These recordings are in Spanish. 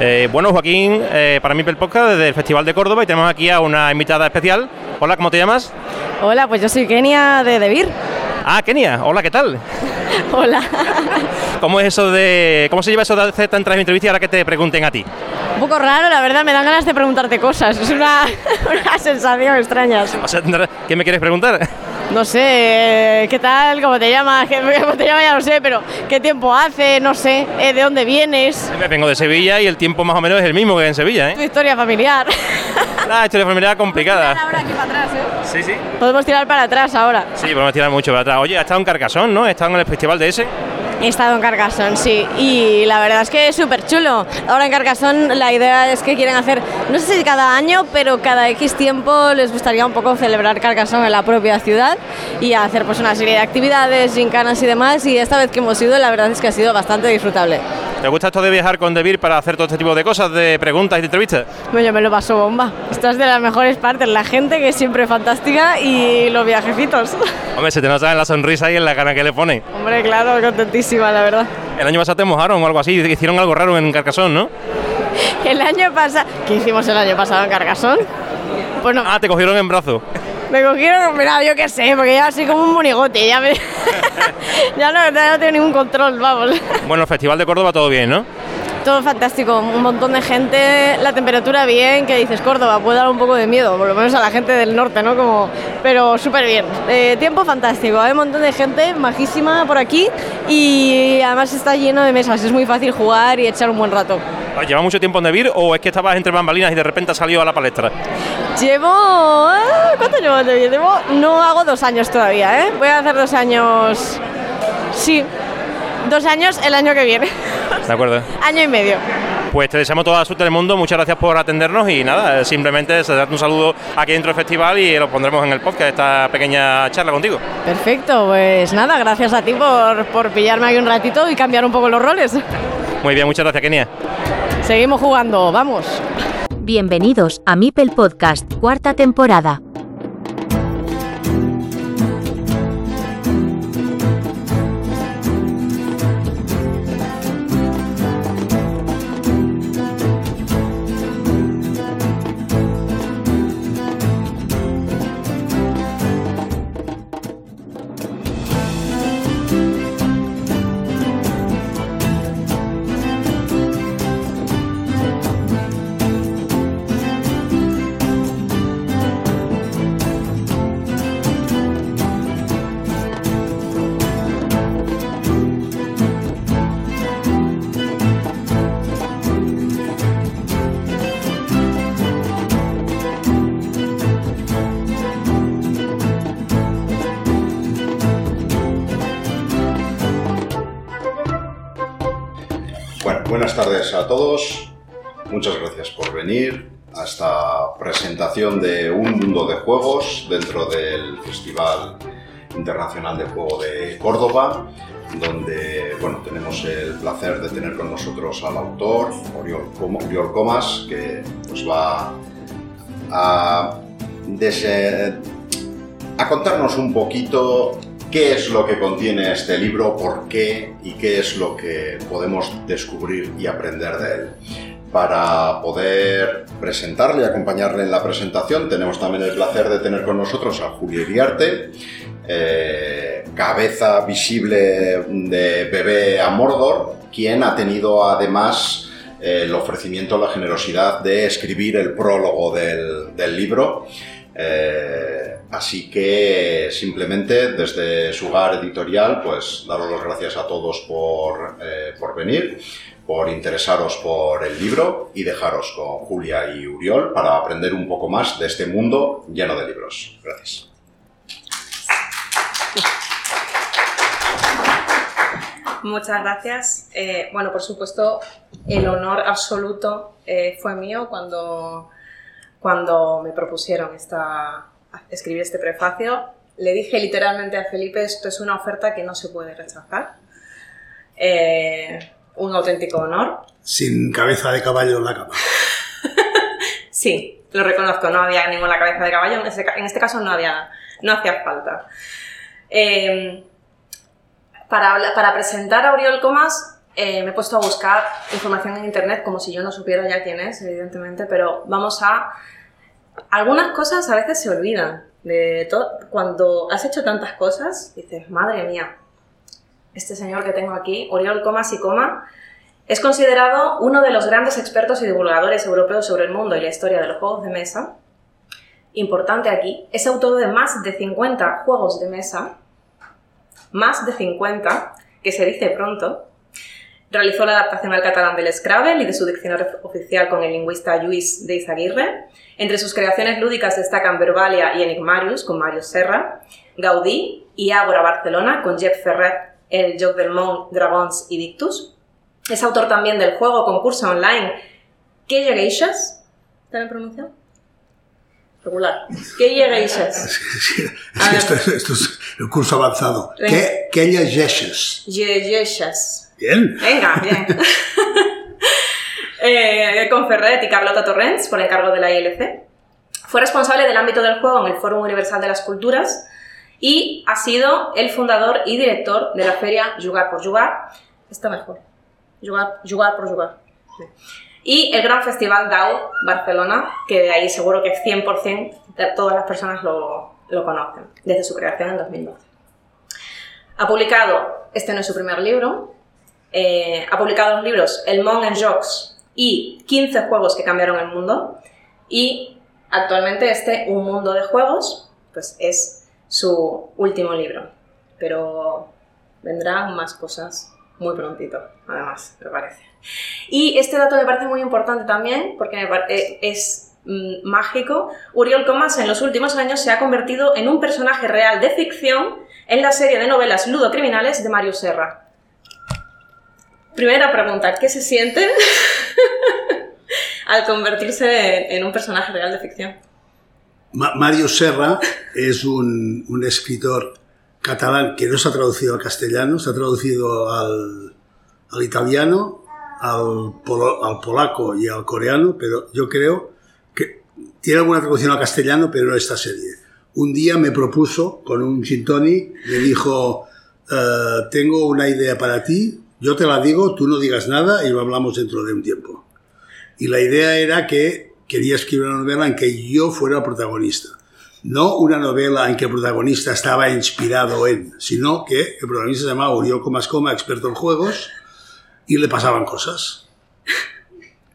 Eh, bueno, Joaquín, eh, para mí el podcast desde el Festival de Córdoba y tenemos aquí a una invitada especial. Hola, ¿cómo te llamas? Hola, pues yo soy Kenia de Debir. Ah, Kenia, hola, ¿qué tal? Hola. ¿Cómo es eso de. ¿Cómo se lleva eso de hacer tantas entrevistas ahora que te pregunten a ti? Un poco raro, la verdad, me dan ganas de preguntarte cosas. Es una, una sensación extraña. O sea, ¿qué me quieres preguntar? No sé, ¿qué tal? ¿Cómo te llamas? ¿Cómo te llamas? Ya no sé, pero ¿qué tiempo hace? No sé, eh, ¿de dónde vienes? Me vengo de Sevilla y el tiempo más o menos es el mismo que en Sevilla, ¿eh? Tu historia familiar. La historia familiar complicada. Podemos tirar ahora aquí para atrás, ¿eh? Sí, sí. Podemos tirar para atrás ahora. Sí, podemos tirar mucho para atrás. Oye, ha estado en Carcasón, ¿no? He estado en el festival de ese. He estado en Carcassonne, sí, y la verdad es que es súper chulo. Ahora en Carcassonne la idea es que quieren hacer, no sé si cada año, pero cada X tiempo les gustaría un poco celebrar Carcassonne en la propia ciudad y hacer pues una serie de actividades, gincanas y demás. Y esta vez que hemos ido, la verdad es que ha sido bastante disfrutable. ¿Te gusta esto de viajar con Debir para hacer todo este tipo de cosas, de preguntas y de entrevistas? Bueno, yo me lo paso bomba. Esto es de las mejores partes, la gente que es siempre fantástica y los viajecitos. Hombre, se te nota en la sonrisa y en la cara que le pone. Hombre, claro, contentísima, la verdad. El año pasado te mojaron o algo así, hicieron algo raro en Carcasón, ¿no? El año pasado... ¿Qué hicimos el año pasado en Carcassonne? Pues no, Ah, te cogieron en brazo. Me cogieron, mira, yo qué sé, porque ya soy como un monigote, ya me... ya, no, ya no tengo ningún control, vamos. Bueno, el Festival de Córdoba todo bien, ¿no? Todo fantástico, un montón de gente, la temperatura bien, que dices Córdoba, puede dar un poco de miedo, por lo menos a la gente del norte, ¿no? Como, pero súper bien. Eh, tiempo fantástico, hay un montón de gente majísima por aquí y además está lleno de mesas, es muy fácil jugar y echar un buen rato. ¿Lleva mucho tiempo en Debir o es que estabas entre bambalinas y de repente has salido a la palestra? Llevo... ah, ¿Cuánto llevo? Llevo... No hago dos años todavía, ¿eh? Voy a hacer dos años... Sí, dos años el año que viene. De acuerdo. Año y medio. Pues te deseamos toda la suerte del mundo, muchas gracias por atendernos y nada, simplemente darte un saludo aquí dentro del festival y lo pondremos en el podcast, esta pequeña charla contigo. Perfecto, pues nada, gracias a ti por, por pillarme aquí un ratito y cambiar un poco los roles. Muy bien, muchas gracias Kenia. Seguimos jugando, vamos. Bienvenidos a Mipel Podcast, cuarta temporada. Internacional de Juego de Córdoba, donde bueno, tenemos el placer de tener con nosotros al autor, Oriol, Com- Oriol Comas, que nos va a, a contarnos un poquito qué es lo que contiene este libro, por qué y qué es lo que podemos descubrir y aprender de él. Para poder presentarle y acompañarle en la presentación, tenemos también el placer de tener con nosotros a Julio Iriarte, eh, cabeza visible de Bebé a Mordor, quien ha tenido además eh, el ofrecimiento, la generosidad de escribir el prólogo del, libro. Eh, así que simplemente desde su hogar editorial, pues daros las gracias a todos por, por venir, por interesaros por el libro y dejaros con Julia y Uriol para aprender un poco más de este mundo lleno de libros. Gracias. Muchas gracias. Eh, bueno, por supuesto, el honor absoluto eh, fue mío cuando, cuando me propusieron esta, escribir este prefacio. Le dije literalmente a Felipe, esto es una oferta que no se puede rechazar. Eh, un auténtico honor. Sin cabeza de caballo en la cama. Sí, lo reconozco, no había ninguna cabeza de caballo, en este, caso no, había, no hacía falta. Eh, para, presentar a Oriol Comas, eh, me he puesto a buscar información en internet como si yo no supiera ya quién es, evidentemente, pero vamos a... Algunas cosas a veces se olvidan. Cuando has hecho tantas cosas, dices, madre mía, este señor que tengo aquí, Oriol Comas y Coma, es considerado uno de los grandes expertos y divulgadores europeos sobre el mundo y la historia de los juegos de mesa. Importante aquí, es autor de más de 50 juegos de mesa, más de 50, que se dice pronto. Realizó la adaptación al catalán del Scrabble y de su diccionario oficial con el lingüista Lluís de Izaguirre. Entre sus creaciones lúdicas destacan Verbalia y Enigmarius con Mario Serra, Gaudí y Ágora Barcelona con Jeff Ferret, el Joc del Mont, Dragons y Dictus. Es autor también del juego concurso online ¿Qué Geishas? ¿Está bien pronunciado? Regular. ¿Qué Geishas? Sí, esto, es, esto es el curso avanzado. ¿Qué, qué leyes? Geishas. Bien. Venga, bien. eh, con Ferret y Carlota Torrents, por encargo de la ILC. Fue responsable del ámbito del juego en el Foro Universal de las Culturas y ha sido el fundador y director de la feria Jugar por Jugar. Está mejor. Jugar, jugar por Jugar. Sí. Y el Gran Festival DAO Barcelona, que de ahí seguro que 100% de todas las personas lo, conocen, desde su creación en 2012. Ha publicado, este no es su primer libro, eh, ha publicado los libros El Mon en Jocs y 15 juegos que cambiaron el mundo. Y actualmente este Un Mundo de Juegos, pues es su último libro. Pero vendrán más cosas muy prontito, además, me parece. Y este dato me parece muy importante también, porque parece, es mm, mágico. Uriol Comas en los últimos años se ha convertido en un personaje real de ficción en la serie de novelas Ludocriminales de Mario Serra. Primera pregunta, ¿qué se siente al convertirse en un personaje real de ficción? Ma Mario Serra es un, un, escritor catalán que no se ha traducido al castellano, se ha traducido al, al italiano, al, polo, al, polaco y al coreano, pero yo creo que tiene alguna traducción al castellano, pero no esta serie. Un día me propuso, con un gin tonic, me dijo, uh, tengo una idea para ti, yo te la digo, tú no digas nada y lo hablamos dentro de un tiempo. Y la idea era que quería escribir una novela en que yo fuera protagonista. No una novela en que el protagonista estaba inspirado en, sino que el protagonista se llamaba Uriol Comas Coma, experto en juegos, y le pasaban cosas.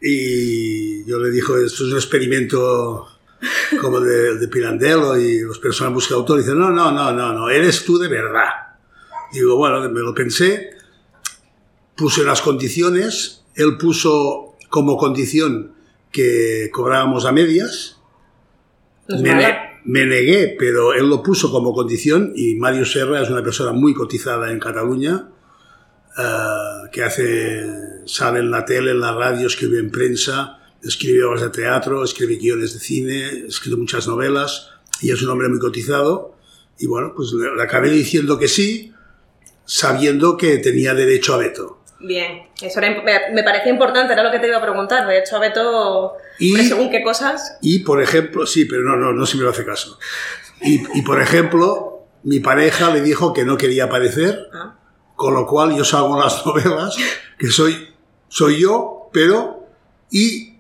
Y yo le dijo, esto es un experimento como de, de Pirandello y los personajes buscan autor. Y dicen, no, no, no, no, no, eres tú de verdad. Digo, bueno, me lo pensé, puse las condiciones, él puso como condición que cobrábamos a medias. Me, ne me, negué, pero él lo puso como condición y Mario Serra es una persona muy cotizada en Cataluña, uh, que hace, sale en la tele, en la radio, escribe en prensa, escribe obras de teatro, escribe guiones de cine, escribe muchas novelas y es un hombre muy cotizado. Y bueno, pues le, le acabé diciendo que sí, sabiendo que tenía derecho a veto. Bien, eso era, me parecía importante, era lo que te iba a preguntar. De hecho, Beto, y, según qué cosas. Y, por ejemplo, sí, pero no, no, no si me lo hace caso. Y, y, por ejemplo, mi pareja le dijo que no quería aparecer, ah. con lo cual yo salgo en las novelas, que soy, soy yo, pero. ¿Y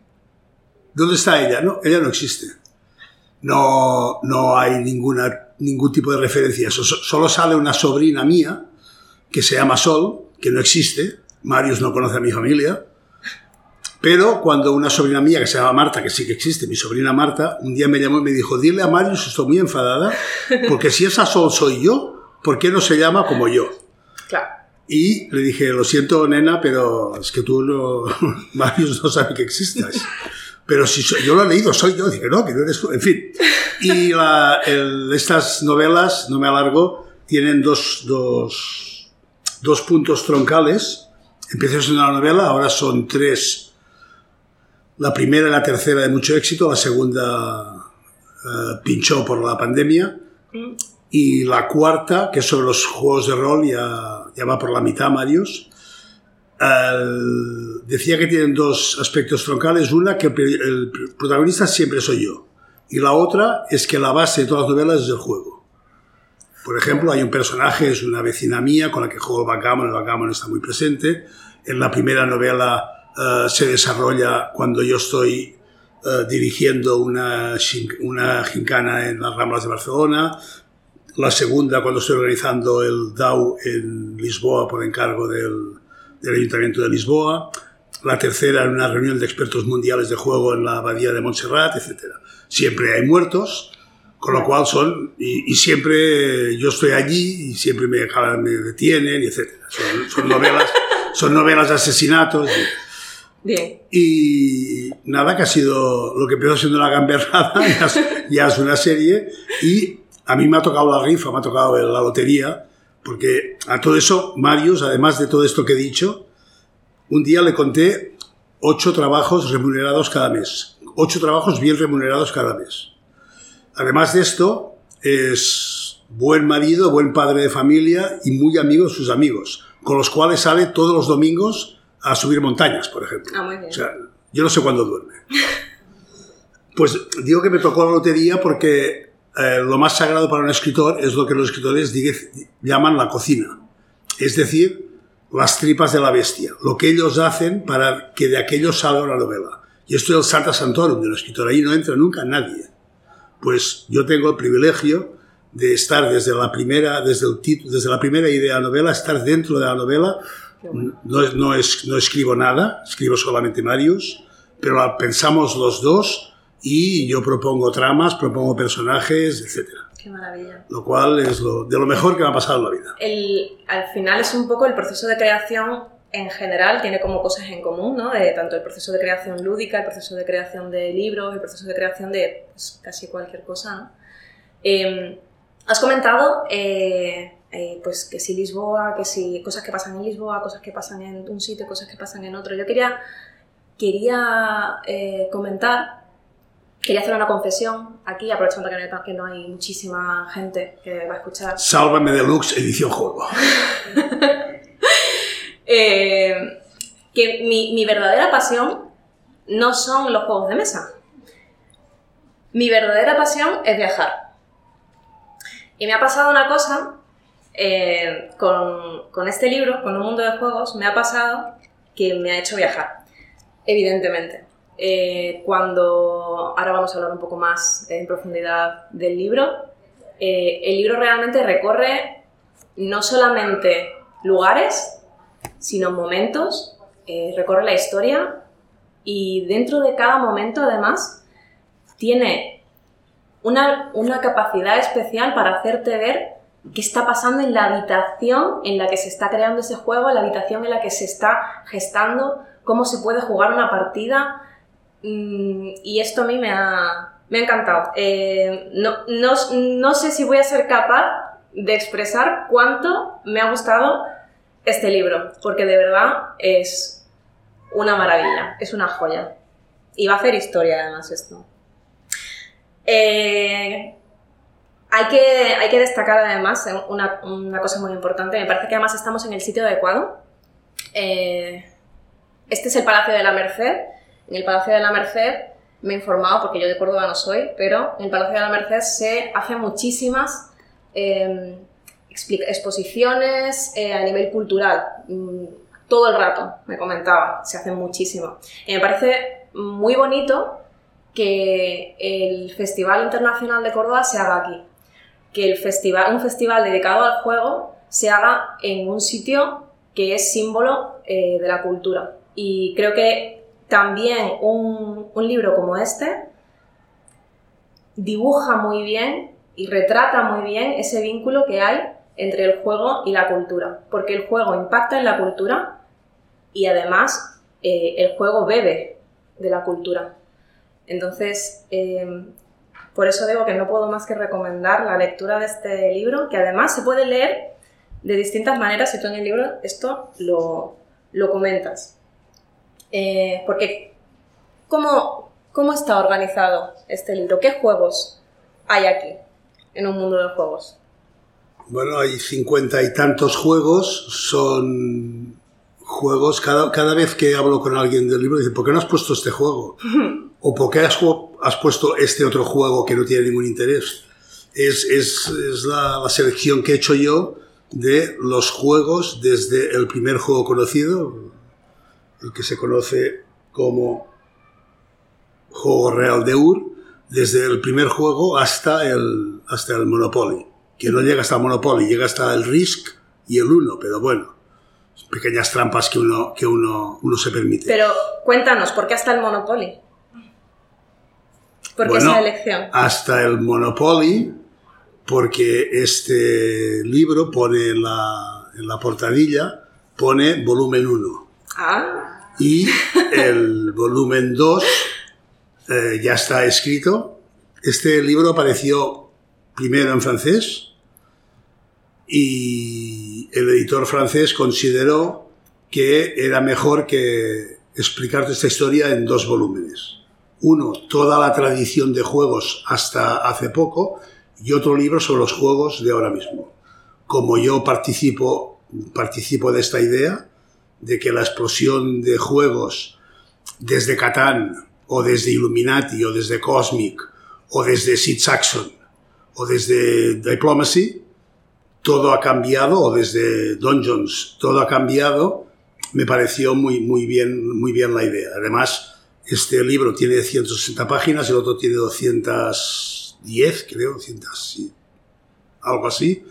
dónde está ella? No, ella no existe. No, no hay ninguna, ningún tipo de referencia. Solo sale una sobrina mía, que se llama Sol, que no existe, Marius no conoce a mi familia, pero cuando una sobrina mía que se llama Marta, que sí que existe, mi sobrina Marta, un día me llamó y me dijo, dile a Marius, estoy muy enfadada, porque si esa Sol soy yo, ¿por qué no se llama como yo? Claro. Y le dije, lo siento, nena, pero es que tú no, Marius no sabe que existas. Pero si soy, yo lo he leído, soy yo. Dije, no, que no eres tú. En fin. Y la, el, estas novelas, no me alargo, tienen dos, dos, dos puntos troncales Empecé siendo una novela, ahora son tres. La primera y la tercera de mucho éxito, la segunda uh, pinchó por la pandemia. Mm. Y la cuarta, que es sobre los juegos de rol, ya, ya va por la mitad, Marius. Uh, decía que tienen dos aspectos troncales. Una, que el protagonista siempre soy yo. Y la otra es que la base de todas las novelas es el juego. Por ejemplo, hay un personaje, es una vecina mía con la que juego backgammon, el backgammon está muy presente, en la primera novela eh, se desarrolla cuando yo estoy eh, dirigiendo una, una gincana en las Ramblas de Barcelona. La segunda cuando estoy organizando el DAO en Lisboa por encargo del, del Ayuntamiento de Lisboa. La tercera en una reunión de expertos mundiales de juego en la Abadía de Montserrat, etc. Siempre hay muertos, con lo cual son, y, y siempre yo estoy allí y siempre me, acaban- me detienen, etc. Son, son novelas, son novelas de asesinatos. y- Bien. y nada, que ha sido lo que empezó siendo una gamberrada, ya es, ya es una serie. Y a mí me ha tocado la rifa, me ha tocado la lotería, porque a todo eso, Marius, además de todo esto que he dicho, un día le conté ocho trabajos remunerados cada mes. Ocho trabajos bien remunerados cada mes. Además de esto, es buen marido, buen padre de familia y muy amigo de sus amigos, con los cuales sale todos los domingos a subir montañas, por ejemplo. Ah, muy bien. O sea, yo no sé cuándo duerme. Pues digo que me tocó la lotería porque eh, lo más sagrado para un escritor es lo que los escritores llaman la cocina. Es decir, las tripas de la bestia, lo que ellos hacen para que de aquello salga una novela. Y esto es el Santa Santorum del escritor, ahí no entra nunca nadie. Pues yo tengo el privilegio de estar desde la primera, desde el título, desde la primera idea de la novela, estar dentro de la novela. No, no, es- no escribo nada, escribo solamente Marius, pero la pensamos los dos y yo propongo tramas, propongo personajes, etc. Qué maravilla. Lo cual es lo, de lo mejor que me ha pasado en la vida. El, al final es un poco el proceso de creación en general, tiene como cosas en común, ¿no? De tanto el proceso de creación lúdica, el proceso de creación de libros, el proceso de creación de pues, casi cualquier cosa, ¿no? Eh, has comentado eh, eh, pues que si Lisboa, que si cosas que pasan en Lisboa, cosas que pasan en un sitio, cosas que pasan en otro. Yo quería, quería eh, comentar, quería hacer una confesión aquí, aprovechando que no, que no hay muchísima gente que va a escuchar. Sálvame Deluxe edición juego. Eh, que mi, verdadera pasión no son los juegos de mesa. Mi verdadera pasión es viajar. Y me ha pasado una cosa eh, con, este libro, con un mundo de juegos, me ha pasado que me ha hecho viajar, evidentemente. Eh, cuando ahora vamos a hablar un poco más en profundidad del libro, el libro realmente recorre no solamente lugares, sino momentos, eh, recorre la historia y dentro de cada momento además tiene una, una capacidad especial para hacerte ver qué está pasando en la habitación en la que se está creando ese juego, la habitación en la que se está gestando, cómo se puede jugar una partida. Mm, Y esto a mí me ha, me ha encantado. Eh, no, no, no sé si voy a ser capaz de expresar cuánto me ha gustado este libro, porque de verdad es una maravilla, es una joya. Y va a hacer historia además esto. Eh, hay, que, hay que destacar además eh, una, una cosa muy importante, me parece que además estamos en el sitio adecuado. Eh, este es el Palacio de la Merced. En el Palacio de la Merced me he informado, porque yo de Córdoba no soy, pero en el Palacio de la Merced se hacen muchísimas exposiciones eh, a nivel cultural. Mm, Todo el rato, me comentaba, se hacen muchísimo. Y me parece muy bonito que el Festival Internacional de Córdoba se haga aquí. Que el festival, un festival dedicado al juego se haga en un sitio que es símbolo eh, de la cultura. Y creo que también un, un libro como este dibuja muy bien y retrata muy bien ese vínculo que hay entre el juego y la cultura. Porque el juego impacta en la cultura y además eh, el juego bebe de la cultura. Entonces, eh, por eso digo que no puedo más que recomendar la lectura de este libro, que además se puede leer de distintas maneras y tú en el libro esto lo, lo comentas. Eh, porque, ¿cómo, ¿cómo está organizado este libro? ¿Qué juegos hay aquí en un mundo de juegos? Bueno, hay cincuenta y tantos juegos, son juegos, cada, cada vez que hablo con alguien del libro, dice, ¿por qué no has puesto este juego? ¿O por qué has, has puesto este otro juego que no tiene ningún interés? Es, es, es la, la selección que he hecho yo de los juegos desde el primer juego conocido, el que se conoce como juego real de UR, desde el primer juego hasta el, hasta el Monopoly. Que no llega hasta el Monopoly, llega hasta el Risk y el Uno, pero bueno, pequeñas trampas que uno, que uno, uno se permite. Pero cuéntanos, ¿por qué hasta el Monopoly? ¿Por qué Bueno, esa elección? Hasta el Monopoly, porque este libro pone en la, en la portadilla, pone volumen 1. Ah, Y el volumen 2 eh, ya está escrito. Este libro apareció primero en francés y el editor francés consideró que era mejor que explicarte esta historia en dos volúmenes. Uno, toda la tradición de juegos hasta hace poco y otro libro sobre los juegos de ahora mismo. Como yo participo, participo de esta idea de que la explosión de juegos desde Catán o desde Illuminati o desde Cosmic o desde Sid Saxon o desde Diplomacy, todo ha cambiado, o desde Dungeons, todo ha cambiado, me pareció muy, muy, bien, muy bien la idea. Además, este libro tiene 160 páginas, el otro tiene 210, creo, 200, sí, algo así.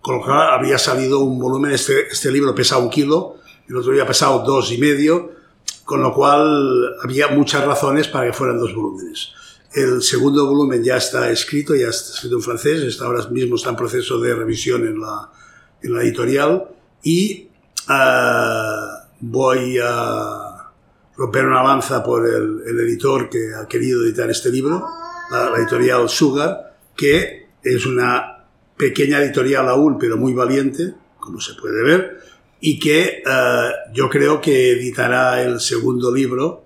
Con lo cual habría salido un volumen, este, este libro pesa un kilo, el otro había pesado dos y medio, con lo cual había muchas razones para que fueran dos volúmenes. El segundo volumen ya está escrito, ya está escrito en francés, está ahora mismo está en proceso de revisión en la, editorial. Y ah, voy a romper una lanza por el, editor que ha querido editar este libro, la, editorial Sugar, que es una pequeña editorial aún, pero muy valiente, como se puede ver, y que eh, yo creo que editará el segundo libro,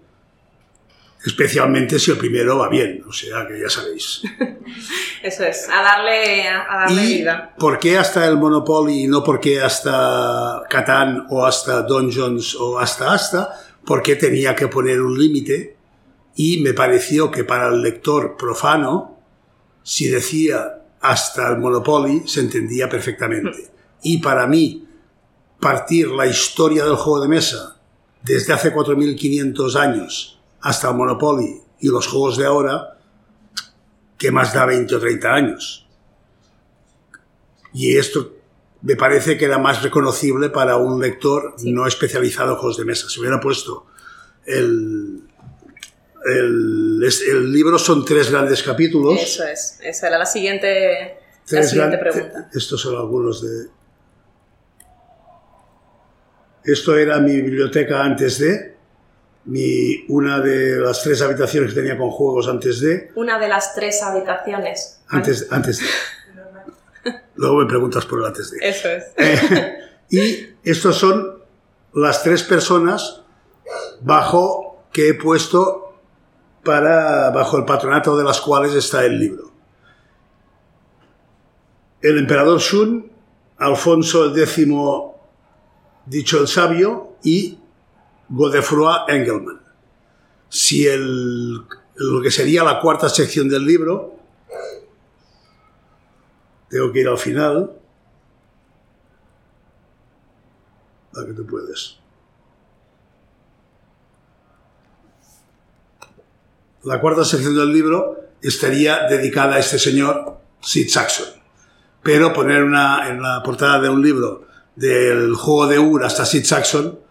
especialmente si el primero va bien, o sea que ya sabéis. eso es, a darle, a darle ¿Y vida. por qué hasta el Monopoly y no por qué hasta Catán o hasta Dungeons o hasta hasta? Porque tenía que poner un límite y me pareció que para el lector profano, si decía hasta el Monopoly, se entendía perfectamente. Y para mí, partir la historia del juego de mesa desde hace 4.500 años hasta el Monopoly y los juegos de ahora, ¿qué más da 20 o 30 años? Y esto me parece que era más reconocible para un lector no especializado en juegos de mesa. Si hubiera puesto el, el, el libro son tres grandes capítulos. Eso es, esa era la siguiente, la siguiente pregunta. Estos son algunos de... Esto era mi biblioteca antes de, mi, una de las tres habitaciones que tenía con juegos antes de, Una de las tres habitaciones. antes, antes de. Luego me preguntas por el antes de. Eso es. Eh, y estos son las tres personas bajo que he puesto para bajo el patronato de las cuales está el libro. El emperador Shun, Alfonso X, dicho el sabio, y Godefroy Engelmann. Si el, lo que sería la cuarta sección del libro, tengo que ir al final, a que tú puedes. La cuarta sección del libro estaría dedicada a este señor, Sid Saxon. Pero poner una, en la portada de un libro del juego de Ur hasta Sid Saxon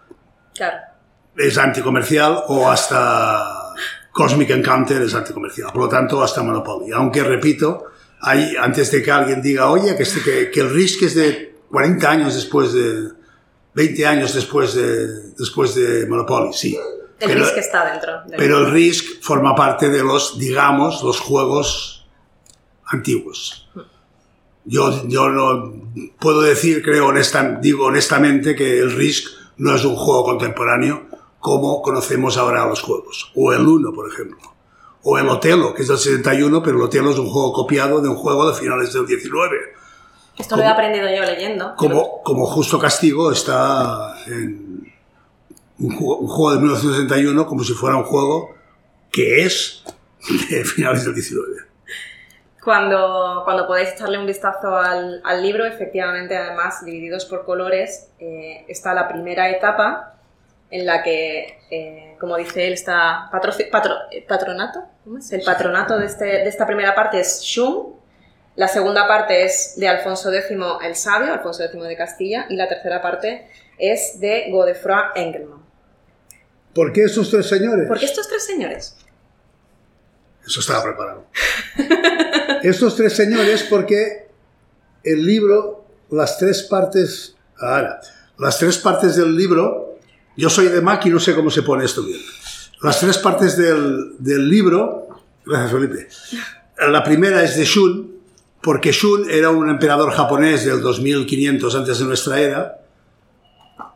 Claro. Es anticomercial o hasta Cosmic Encounter es anticomercial. Por lo tanto, hasta Monopoly. Aunque, repito, hay, antes de que alguien diga, oye, que, este- que, que el Risk es de 40 años después de... 20 años después de, después de Monopoly, sí. El Pero- risk está dentro. del- pero el Risk forma parte de los, digamos, los juegos antiguos. Yo, yo no puedo decir, creo, honesta- digo honestamente, que el Risk no es un juego contemporáneo como conocemos ahora los juegos. O el Uno, por ejemplo. O el Otelo, que es del 71, pero el Otelo es un juego copiado de un juego de finales del 19. Esto lo he aprendido yo leyendo. Como, como Justo Castigo está en un juego, un juego de 1961 como si fuera un juego que es de finales del 19. Cuando, cuando podáis echarle un vistazo al, al libro, efectivamente, además, divididos por colores, eh, está la primera etapa en la que, eh, como dice él, está patro- eh, patronato. ¿Cómo es? El patronato de, este- de esta primera parte es Shun, la segunda parte es de Alfonso X el Sabio, Alfonso X de Castilla, y la tercera parte es de Godefroy Engelmann. ¿Por qué estos tres señores? ¿Por qué estos tres señores? Eso estaba preparado. Estos tres señores, porque el libro, las tres partes, ahora, las tres partes del libro, yo soy de Mac y no sé cómo se pone esto bien. Las tres partes del, del libro, gracias Felipe, la primera es de Shun, porque Shun era un emperador japonés del 2500 antes de nuestra era,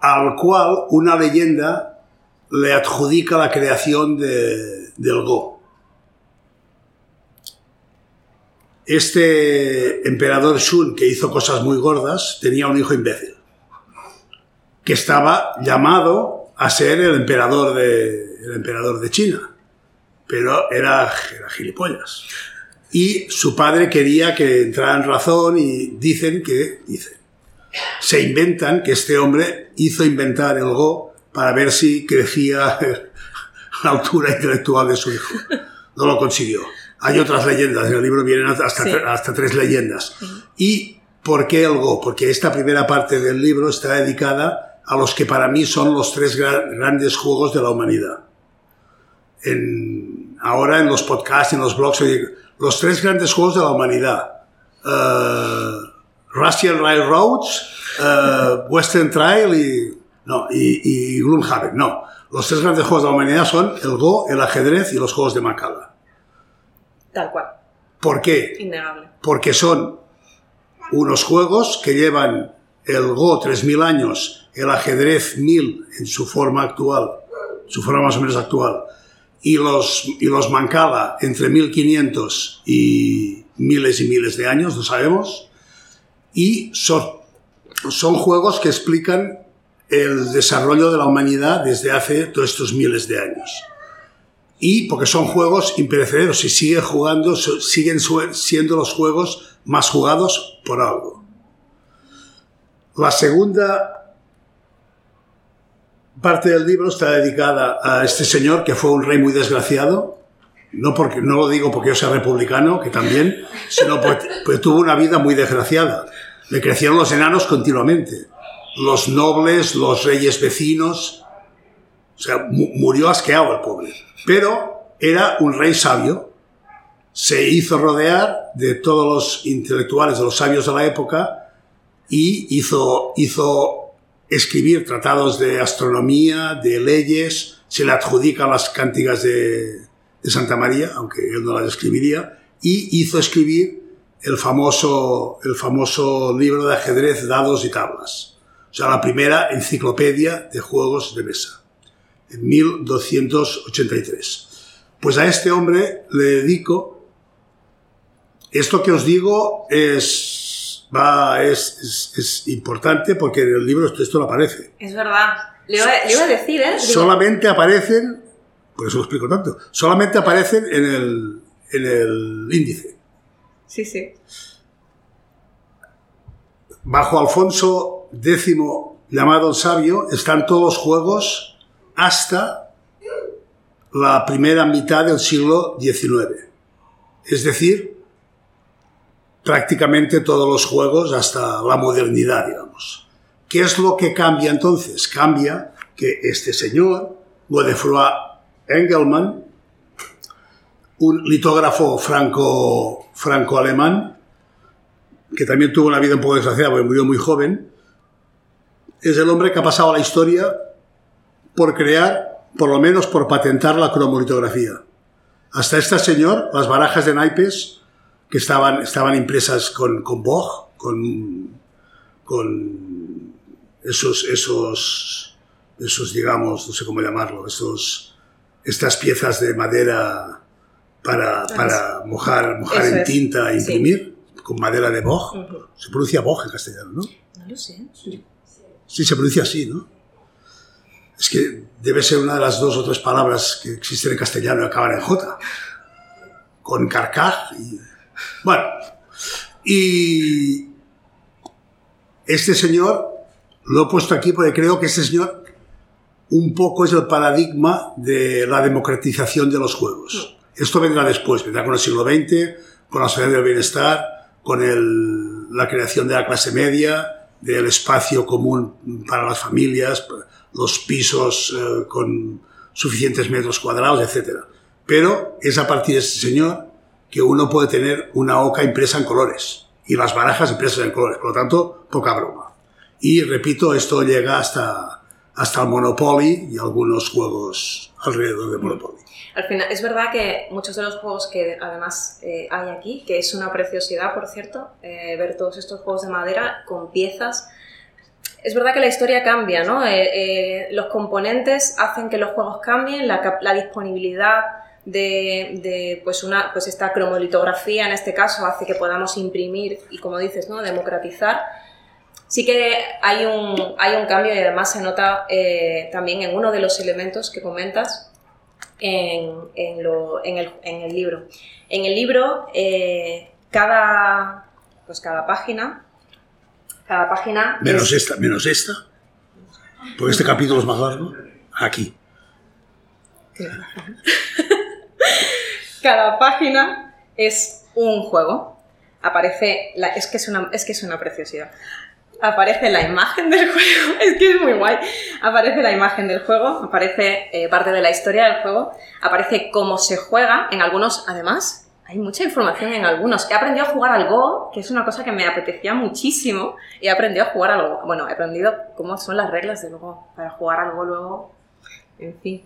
al cual una leyenda le adjudica la creación de- del Go. Este emperador Shun, que hizo cosas muy gordas, tenía un hijo imbécil, que estaba llamado a ser el emperador de, el emperador de China, pero era, era gilipollas. Y su padre quería que entrara en razón y dicen que, dicen, se inventan que este hombre hizo inventar el Go para ver si crecía la altura intelectual de su hijo. No lo consiguió. Hay otras leyendas, en el libro vienen hasta, Sí. hasta tres leyendas. ¿Y por qué el Go? Porque esta primera parte del libro está dedicada a los que para mí son los tres gra- grandes juegos de la humanidad. En- ahora en los podcasts, en los blogs, los tres grandes juegos de la humanidad. Eh, Russian Railroads, eh, Western Trail y, no, y, y Gloomhaven. No, los tres grandes juegos de la humanidad son el Go, el ajedrez y los juegos de Macala. Tal cual, ¿Por qué? innegable. Porque son unos juegos que llevan el Go 3000 años, el ajedrez 1000 en su forma actual, su forma más o menos actual, y los, y los Mancala entre 1500 y miles y miles de años, no sabemos, y son, son juegos que explican el desarrollo de la humanidad desde hace todos estos miles de años. Y porque son juegos imperecederos y siguen jugando, siguen siendo los juegos más jugados por algo. La segunda parte del libro está dedicada a este señor que fue un rey muy desgraciado. No, porque, no lo digo porque yo sea republicano, que también, sino porque, porque tuvo una vida muy desgraciada. Le crecieron los enanos continuamente. Los nobles, los reyes vecinos, o sea, mu- murió asqueado el pobre. Pero era un rey sabio. Se hizo rodear de todos los intelectuales, de los sabios de la época, y hizo, hizo escribir tratados de astronomía, de leyes, se le adjudican las cántigas de, de Santa María, aunque él no las escribiría, y hizo escribir el famoso, el famoso libro de ajedrez, dados y tablas. O sea, la primera enciclopedia de juegos de mesa en 1283. Pues a este hombre le dedico. Esto que os digo es, va, es, es- es importante porque en el libro esto, no aparece. Es verdad. Le iba, le iba a decir, ¿eh? Solamente aparecen, por eso lo explico tanto, solamente aparecen en el, en el índice. Sí, sí. Bajo Alfonso X llamado el sabio están todos los juegos hasta la primera mitad del siglo XIX. Es decir, prácticamente todos los juegos hasta la modernidad, digamos. ¿Qué es lo que cambia entonces? Cambia que este señor, Godefroy Engelmann, un litógrafo franco, franco-alemán, que también tuvo una vida un poco desgraciada porque murió muy joven, es el hombre que ha pasado a la historia por crear, por lo menos por patentar la cromolitografía. Hasta este señor, las barajas de naipes que estaban, estaban impresas con, con Boch, con, con esos, esos, esos, digamos, no sé cómo llamarlo, esos, estas piezas de madera para, para mojar, mojar Eso en es, tinta e sí. imprimir, con madera de. Ujú. Se pronuncia Boch en castellano, ¿no? No lo sé. Sí, se pronuncia así, ¿no? Es que debe ser una de las dos o tres palabras que existen en castellano y acaban en J. Con carcaj y... Bueno, y este señor, lo he puesto aquí porque creo que este señor un poco es el paradigma de la democratización de los juegos. Esto vendrá después, vendrá con el siglo XX, con la sociedad del bienestar, con el, la creación de la clase media, del espacio común para las familias, los pisos eh, con suficientes metros cuadrados, etc. Pero es a partir de este señor que uno puede tener una oca impresa en colores y las barajas impresas en colores, por lo tanto, poca broma. Y repito, esto llega hasta, hasta el Monopoly y algunos juegos alrededor de Monopoly. Al final, es verdad que muchos de los juegos que además eh, hay aquí, que es una preciosidad, por cierto, eh, ver todos estos juegos de madera con piezas. Es verdad que la historia cambia, ¿no? Eh, los componentes hacen que los juegos cambien, la, la disponibilidad de, de, pues una, pues esta cromolitografía en este caso hace que podamos imprimir y, como dices, ¿no? democratizar sí que hay un, hay un cambio y además se nota eh, también en uno de los elementos que comentas en, en, lo, en, el, en el, libro. En el libro, eh, cada, pues cada página, cada página... Menos esta, menos esta. Porque este capítulo es más largo. Aquí. cada página es un juego. Aparece, la, es, que es, una, es que es una preciosidad aparece la imagen del juego, es que es muy guay, aparece la imagen del juego, aparece eh, parte de la historia del juego, aparece cómo se juega, en algunos además hay mucha información en algunos. He aprendido a jugar al Go, que es una cosa que me apetecía muchísimo, he aprendido a jugar al Go, bueno, he aprendido cómo son las reglas del Go, para jugar al Go luego, en fin.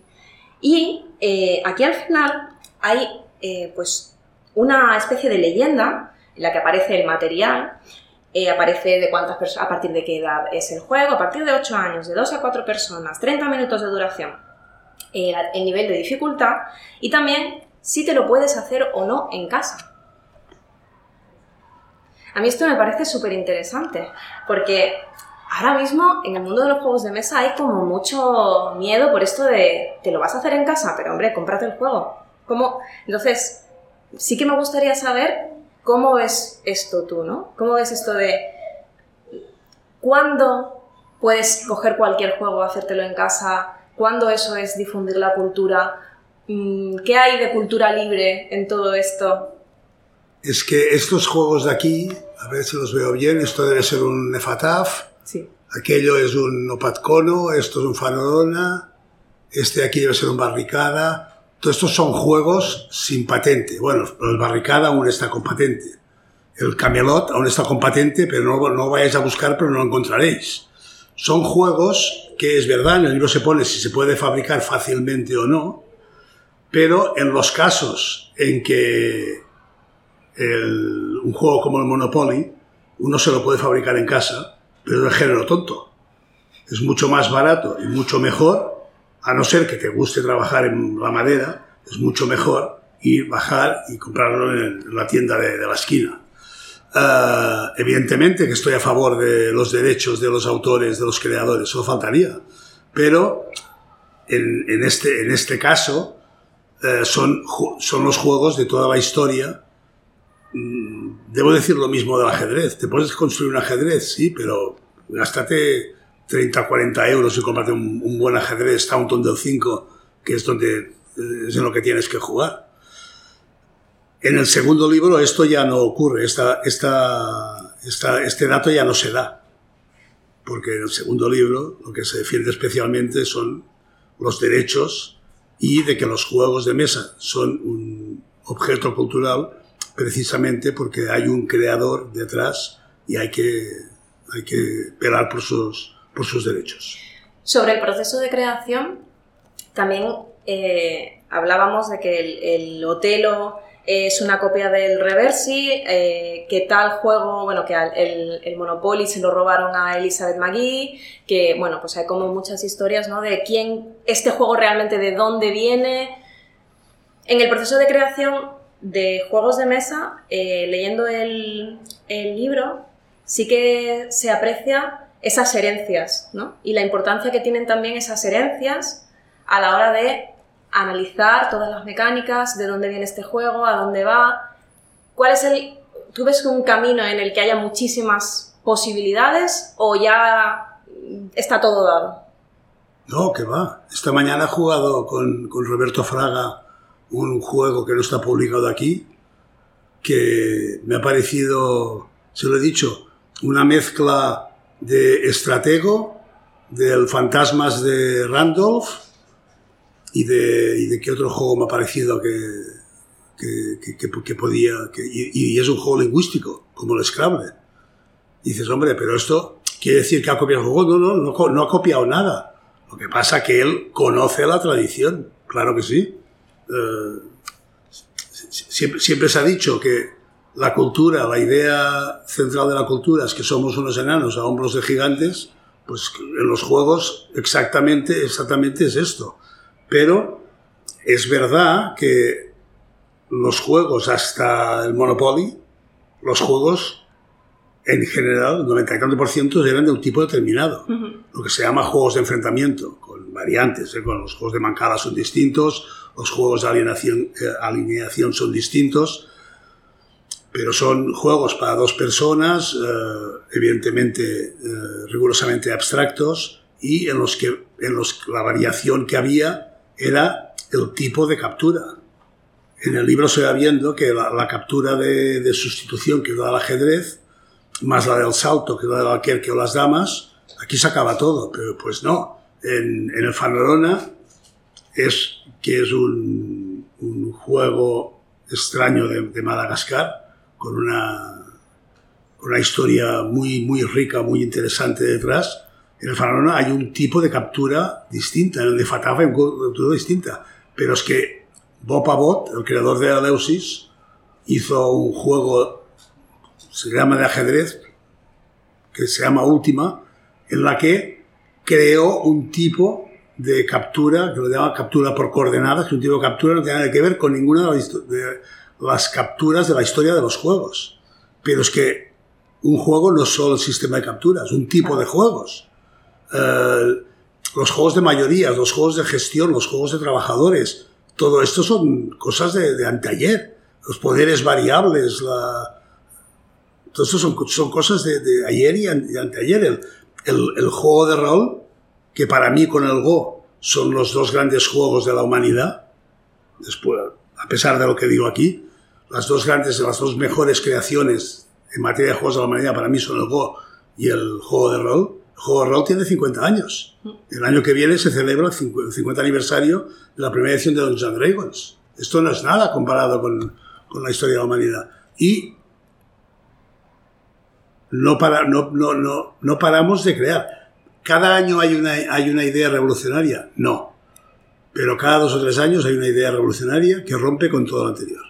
Y eh, aquí al final hay eh, pues una especie de leyenda en la que aparece el material eh, aparece de cuántas personas, a partir de qué edad es el juego, a partir de 8 años, de 2 a 4 personas, 30 minutos de duración, eh, el nivel de dificultad y también si te lo puedes hacer o no en casa. A mí esto me parece súper interesante, porque ahora mismo en el mundo de los juegos de mesa hay como mucho miedo por esto de te lo vas a hacer en casa, pero hombre, cómprate el juego. ¿Cómo? Entonces, sí que me gustaría saber ¿Cómo ves esto tú, no? ¿Cómo ves esto de cuándo puedes coger cualquier juego, hacértelo en casa? ¿Cuándo eso es difundir la cultura? Mm, ¿Qué hay de cultura libre en todo esto? Es que estos juegos de aquí, a ver si los veo bien, esto debe ser un Nefataf, aquello es un Opatcono, esto es un Fanorona, este aquí debe ser un Barricada, todos estos son juegos sin patente. Bueno, el Barricada aún está con patente. El Camelot aún está con patente, pero no, no vayáis a buscar, pero no lo encontraréis. Son juegos que es verdad, en el libro se pone si se puede fabricar fácilmente o no, pero en los casos en que un juego como el Monopoly, uno se lo puede fabricar en casa, pero es de género tonto. Es mucho más barato y mucho mejor a no ser que te guste trabajar en la madera, es mucho mejor ir, bajar y comprarlo en la tienda de, la esquina. Eh, evidentemente que estoy a favor de los derechos de los autores, de los creadores, eso faltaría. Pero en, este, en este caso eh, son, son los juegos de toda la historia. Mm, debo decir lo mismo del ajedrez. Te puedes construir un ajedrez, sí, pero gástate 30, 40 euros y comprarte un, buen ajedrez Taunton del 5, que es donde eh, es en lo que tienes que jugar. En el segundo libro esto ya no ocurre, esta, esta, esta, este dato ya no se da, porque en el segundo libro lo que se defiende especialmente son los derechos y de que los juegos de mesa son un objeto cultural precisamente porque hay un creador detrás y hay que, hay que velar por sus, por sus derechos. Sobre el proceso de creación, también eh, hablábamos de que el, el, Otelo es una copia del Reversi, eh, que tal juego, bueno, que el, el, Monopoly se lo robaron a Elizabeth McGee, que, bueno, pues hay como muchas historias, ¿no? De quién, este juego realmente de dónde viene. En el proceso de creación de juegos de mesa, eh, leyendo el, el libro, sí que se aprecia esas herencias, ¿no? Y la importancia que tienen también esas herencias a la hora de analizar todas las mecánicas, de dónde viene este juego, a dónde va, cuál es el... ¿Tú ves un camino en el que haya muchísimas posibilidades o ya está todo dado? No, que va. Esta mañana he jugado con, con Roberto Fraga un juego que no está publicado aquí, que me ha parecido, se lo he dicho, una mezcla de estratego, del Fantasmas de Randolph y de, y de qué otro juego me ha parecido que, que, que- podía... y, es un juego lingüístico, como el Scrabble. dices, hombre, pero esto quiere decir que ha copiado el juego. No, no, no, no ha copiado nada. Lo que pasa es que él conoce la tradición, claro que sí. Eh, siempre, siempre se ha dicho que la cultura, la idea central de la cultura es que somos unos enanos a hombros de gigantes, pues en los juegos exactamente, exactamente es esto. Pero es verdad que los juegos hasta el Monopoly, los juegos en general, el 90 y tanto por ciento eran de un tipo determinado, lo que se llama juegos de enfrentamiento, con variantes, ¿eh? con los juegos de mancada son distintos, los juegos de alineación, eh, alineación son distintos, pero son juegos para dos personas, eh, evidentemente eh, rigurosamente abstractos, y en los que en los, la variación que había era el tipo de captura. En el libro se va viendo que la, captura de, sustitución que da el ajedrez, más la del salto que da el alquerque o las damas, aquí se acaba todo, pero pues no. En, en el Fanorona es que es un, juego extraño de, Madagascar, con una, una historia muy, muy rica, muy interesante detrás. En el Fanorona hay un tipo de captura distinta, en el de Fataf hay una captura distinta, pero es que Bob Abbott, el creador de Eleusis, hizo un juego, se llama de ajedrez, que se llama Última, en la que creó un tipo de captura, que lo llama captura por coordenadas, que un tipo de captura no tiene nada que ver con ninguna de las, de las capturas de la historia de los juegos. Pero es que un juego no es solo el sistema de capturas, un tipo de juegos. Eh, los juegos de mayorías, los juegos de gestión, los juegos de trabajadores, todo esto son cosas de, de anteayer. Los poderes variables, la... todo esto son, son cosas de, de ayer y, an- y anteayer. El, el, el juego de rol, que para mí con el Go son los dos grandes juegos de la humanidad, después, a pesar de lo que digo aquí, las dos grandes, las dos mejores creaciones en materia de juegos de la humanidad para mí son el Go y el juego de rol. El juego de rol tiene 50 años. El año que viene se celebra el 50 el 50 aniversario de la primera edición de Dungeons Dragons. Esto no es nada comparado con, con la historia de la humanidad. Y no, para, no, no, no, no paramos de crear. ¿Cada año hay una, hay una idea revolucionaria? No. Pero cada dos o tres años hay una idea revolucionaria que rompe con todo lo anterior.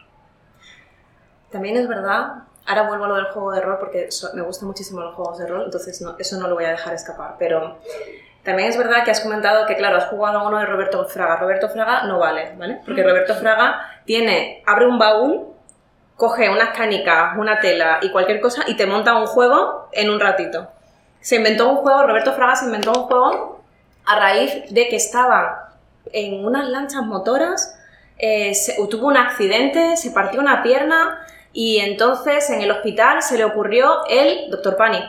También es verdad, ahora vuelvo a lo del juego de rol porque me gustan muchísimo los juegos de rol, entonces eso no lo voy a dejar escapar. Pero también es verdad que has comentado que, claro, has jugado a uno de Roberto Fraga. Roberto Fraga no vale, ¿vale? Porque Roberto Fraga tiene, abre un baúl, coge unas canicas, una tela y cualquier cosa y te monta un juego en un ratito. Se inventó un juego, Roberto Fraga se inventó un juego a raíz de que estaba en unas lanchas motoras, eh, se- tuvo un accidente, se partió una pierna y entonces en el hospital se le ocurrió el Dr. Panic.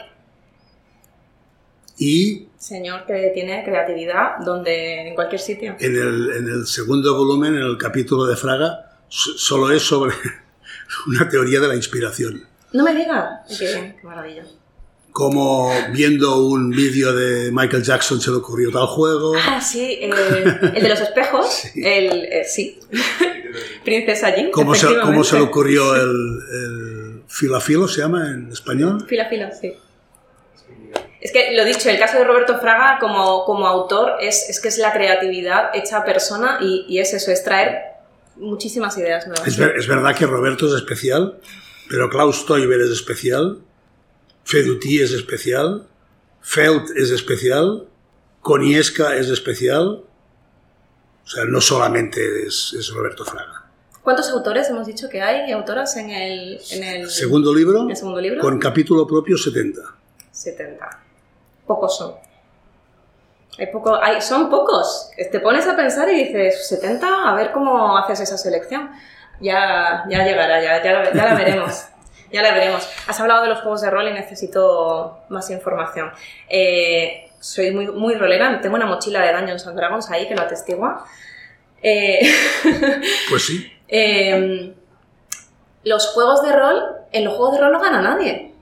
Y Señor que tiene creatividad donde en cualquier sitio. en el, en el segundo volumen, en el capítulo de Fraga, so- solo es sobre una teoría de la inspiración. No me digas. Qué bien, qué maravilla. Como viendo un vídeo de Michael Jackson se le ocurrió tal juego. Ah, sí, eh, el de los espejos. El, eh, sí. Princesa Jean. ¿Cómo se, cómo se le ocurrió el, el filafilo, se llama en español? Fila, fila, sí. Es que lo dicho, el caso de Roberto Fraga como, como autor es, es que es la creatividad hecha persona y, y es eso, es traer muchísimas ideas nuevas. Es, ver- es verdad que Roberto es especial, pero Klaus Teuber es especial, Feduti es especial, Feld es especial, Konieska es especial. O sea, no solamente es, es Roberto Fraga. ¿Cuántos autores hemos dicho que hay y autoras en el, en el Segundo libro, ¿El segundo libro? con capítulo propio 70. 70? Pocos son. Hay poco, hay, son pocos. Te pones a pensar y dices, 70, a ver cómo haces esa selección. Ya, ya llegará, ya, ya, la- ya la veremos. Ya la veremos. Has hablado de los juegos de rol y necesito más información. Eh, soy muy, muy rolera, tengo una mochila de Dungeons and Dragons ahí que lo atestigua. Eh, Pues sí. eh, los juegos de rol, en los juegos de rol no gana nadie.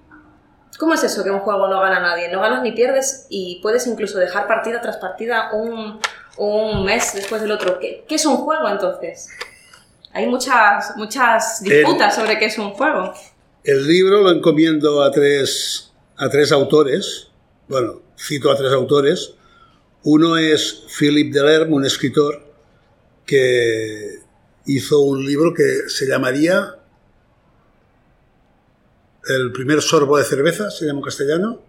¿Cómo es eso que un juego no gana nadie? No ganas ni pierdes y puedes incluso dejar partida tras partida un, un mes después del otro. ¿Qué, qué es un juego entonces? Hay muchas, muchas disputas sobre qué es un juego. El libro lo encomiendo a tres, a tres autores. Bueno, cito a tres autores. Uno es Philip Delerme, un escritor que hizo un libro que se llamaría El primer sorbo de cerveza, se llama en castellano,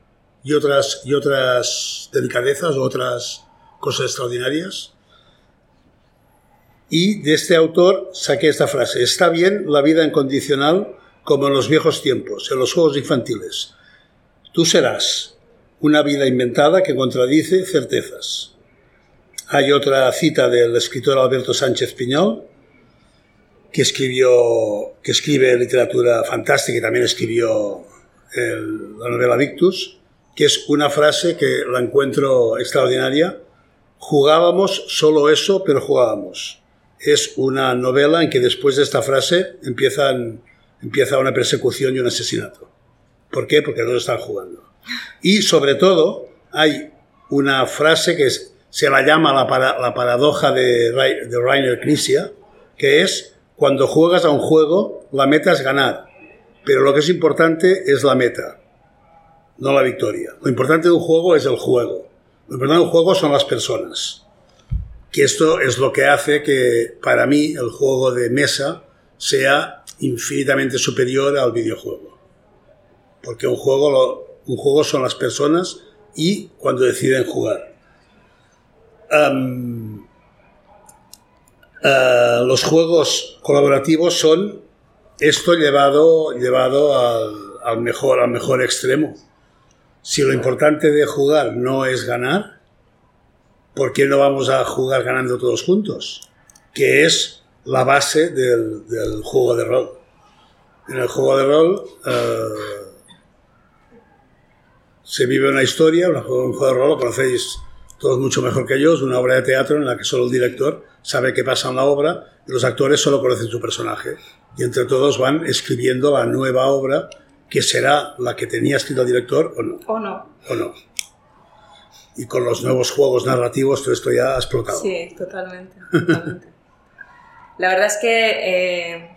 y otras, y otras delicadezas otras cosas extraordinarias. Y de este autor saqué esta frase. Está bien la vida incondicional como en los viejos tiempos, en los juegos infantiles. Tú serás una vida inventada que contradice certezas. Hay otra cita del escritor Alberto Sánchez Piñol, que escribe literatura fantástica y también escribió la novela Victus, que es una frase que la encuentro extraordinaria. Jugábamos solo eso, pero jugábamos. Es una novela en que después de esta frase empiezan, empieza una persecución y un asesinato. ¿Por qué? Porque no están jugando. Y sobre todo hay una frase que se la llama la, para- la paradoja de, de Rainer Knizia, que es cuando juegas a un juego, la meta es ganar, pero lo que es importante es la meta, no la victoria. Lo importante de un juego es el juego. Lo importante de un juego son las personas. Que esto es lo que hace que para mí el juego de mesa sea infinitamente superior al videojuego. Porque un juego, un juego son las personas y cuando deciden jugar. Ah, los juegos colaborativos son esto llevado, llevado al, al mejor, al mejor extremo. Si lo importante de jugar no es ganar, ¿por qué no vamos a jugar ganando todos juntos? Que es la base del, del juego de rol. En el juego de rol eh, se vive una historia, un juego, de rol, lo conocéis todos mucho mejor que yo, es una obra de teatro en la que solo el director sabe qué pasa en la obra y los actores solo conocen su personaje. Y entre todos van escribiendo la nueva obra que será la que tenía escrito el director o no. ¿O no? O no. Y con los nuevos juegos narrativos todo esto ya ha explotado. Sí, totalmente. totalmente. La verdad es que eh,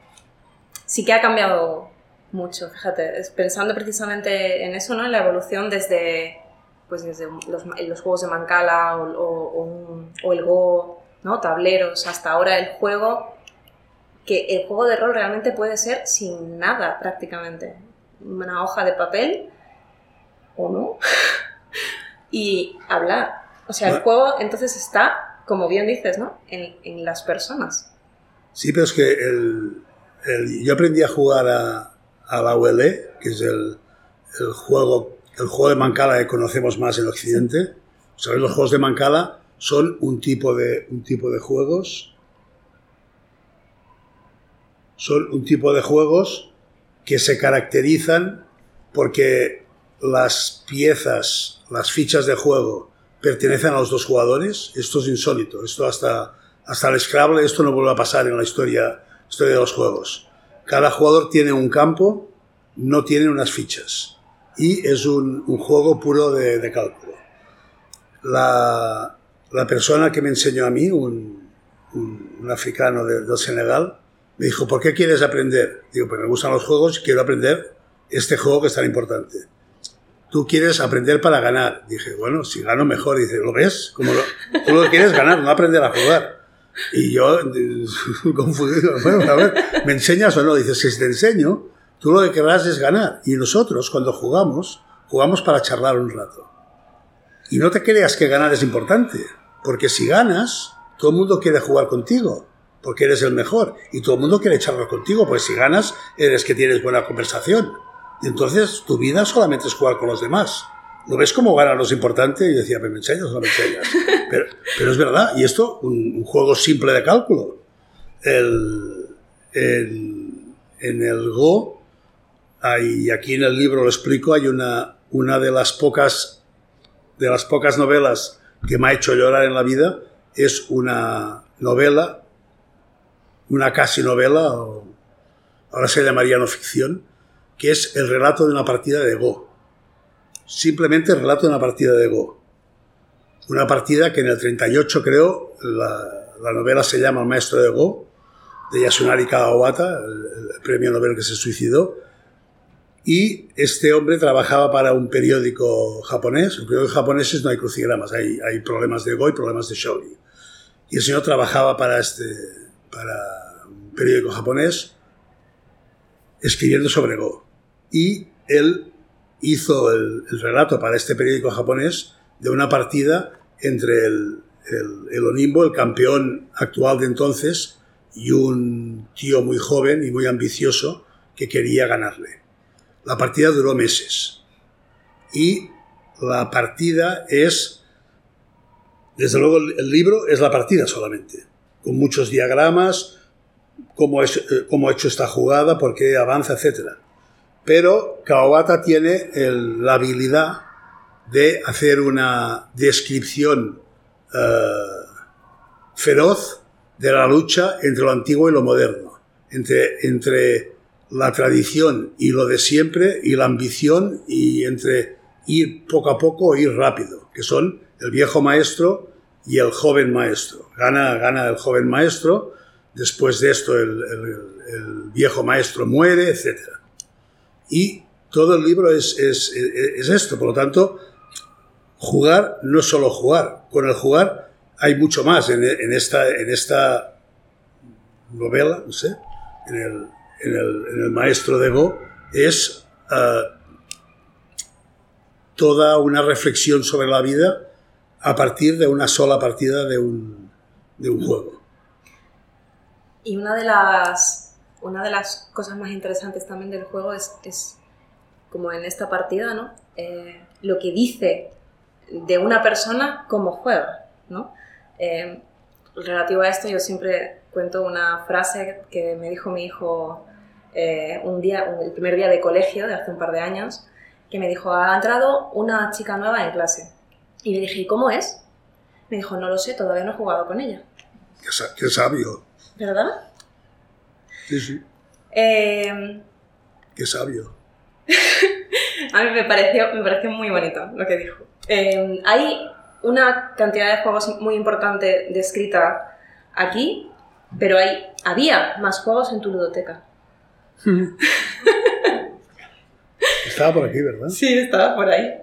sí que ha cambiado mucho, fíjate, pensando precisamente en eso, ¿no? En la evolución desde, pues desde los, los juegos de Mancala o, o- o un- o el Go, ¿no? Tableros, hasta ahora el juego, que el juego de rol realmente puede ser sin nada prácticamente. Una hoja de papel o no y hablar. O sea, el juego entonces está, como bien dices, ¿no? En, en las personas. Sí, pero es que el, el- yo aprendí a jugar a, a la ULE, que es el, el juego, el juego de Mancala que conocemos más en Occidente. ¿Sabéis? Los juegos de Mancala son un tipo de, un tipo de juegos. Son un tipo de juegos que se caracterizan porque las piezas, las fichas de juego pertenecen a los dos jugadores. Esto es insólito. Esto hasta, hasta el Scrabble, esto no vuelve a pasar en la historia, historia de los juegos. Cada jugador tiene un campo, no tiene unas fichas. Y es un, juego puro de, de cálculo. La, la persona que me enseñó a mí, un, un, africano de- del Senegal, me dijo, ¿por qué quieres aprender? Digo, pues me gustan los juegos y quiero aprender este juego que es tan importante. Tú quieres aprender para ganar. Dije, bueno, si gano mejor. Dice, ¿lo ves? Tú lo quieres es ganar, no aprender a jugar. Y yo, eh, confundido, bueno, a ver, ¿me enseñas o no? Dice, si te enseño, tú lo que querrás es ganar. Y nosotros, cuando jugamos, jugamos para charlar un rato. Y no te creas que ganar es importante, porque si ganas, todo el mundo quiere jugar contigo, porque eres el mejor, y todo el mundo quiere charlar contigo, pues si ganas, eres que tienes buena conversación. Entonces tu vida solamente es jugar con los demás. ¿Lo ves como ganar los importante? Y yo decía, ¿me enseñas o no me enseñas? Pero, pero es verdad, y esto, un, un juego simple de cálculo. El, en, en el Go, hay, y aquí en el libro lo explico, hay una, una de las pocas de las pocas novelas que me ha hecho llorar en la vida es una novela, una casi novela, o ahora se llamaría no ficción, que es el relato de una partida de Go. Simplemente el relato de una partida de Go. Una partida que en el 38 creo, la, la novela se llama El maestro de Go, de Yasunari Kawabata, el, el premio Nobel que se suicidó, y este hombre trabajaba para un periódico japonés. En periódicos japoneses no hay crucigramas, hay, hay problemas de Go y problemas de Shogi. Y el señor trabajaba para, este, para un periódico japonés escribiendo sobre Go. Y él hizo el, el relato para este periódico japonés de una partida entre el, el, el Onimbo, el campeón actual de entonces, y un tío muy joven y muy ambicioso que quería ganarle. La partida duró meses. Y la partida es, desde luego el libro es la partida solamente, con muchos diagramas, cómo, es, eh, cómo ha hecho esta jugada, por qué avanza, etc. Pero Kawabata tiene la habilidad de hacer una descripción uh, feroz de la lucha entre lo antiguo y lo moderno, entre, la tradición y lo de siempre y la ambición y entre ir poco a poco o ir rápido, que son el viejo maestro y el joven maestro. Gana, gana el joven maestro, después de esto el, el, el viejo maestro muere, etc. Y todo el libro es, es, es, esto, por lo tanto, jugar no es solo jugar, con el jugar hay mucho más en, en esta, en esta novela, no sé, en el, en el, en el maestro de Go, es uh, toda una reflexión sobre la vida a partir de una sola partida de un, de un juego. Y una de las, una de las cosas más interesantes también del juego es, es como en esta partida, ¿no? Eh, lo que dice de una persona como juega, ¿no? Eh, relativo a esto, yo siempre cuento una frase que me dijo mi hijo eh, un día, el primer día de colegio de hace un par de años, que me dijo, ha entrado una chica nueva en clase. Y le dije, ¿y cómo es? Me dijo, no lo sé, todavía no he jugado con ella. Qué sabio. ¿Verdad? Sí, sí. Eh, qué sabio. a mí me pareció, me pareció muy bonito lo que dijo. Eh, hay una cantidad de juegos muy importante descrita aquí, pero hay, había más juegos en tu ludoteca. Estaba por aquí, ¿verdad? Sí, estaba por ahí.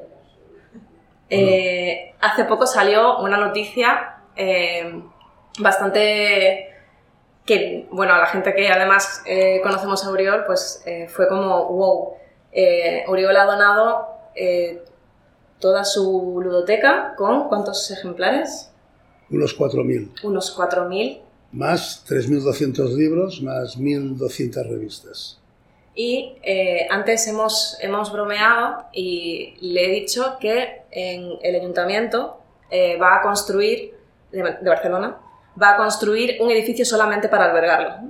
Eh, hace poco salió una noticia eh, bastante que, bueno, a la gente que además eh, conocemos a Uriol, pues eh, fue como, wow, Uriol ha donado toda su ludoteca con ¿cuántos ejemplares? Unos 4.000. Unos 4.000 más 3.200 libros, más 1.200 revistas. Y eh, antes hemos, hemos bromeado y le he dicho que en el ayuntamiento eh, va a construir, de, de, Barcelona, va a construir un edificio solamente para albergarlo.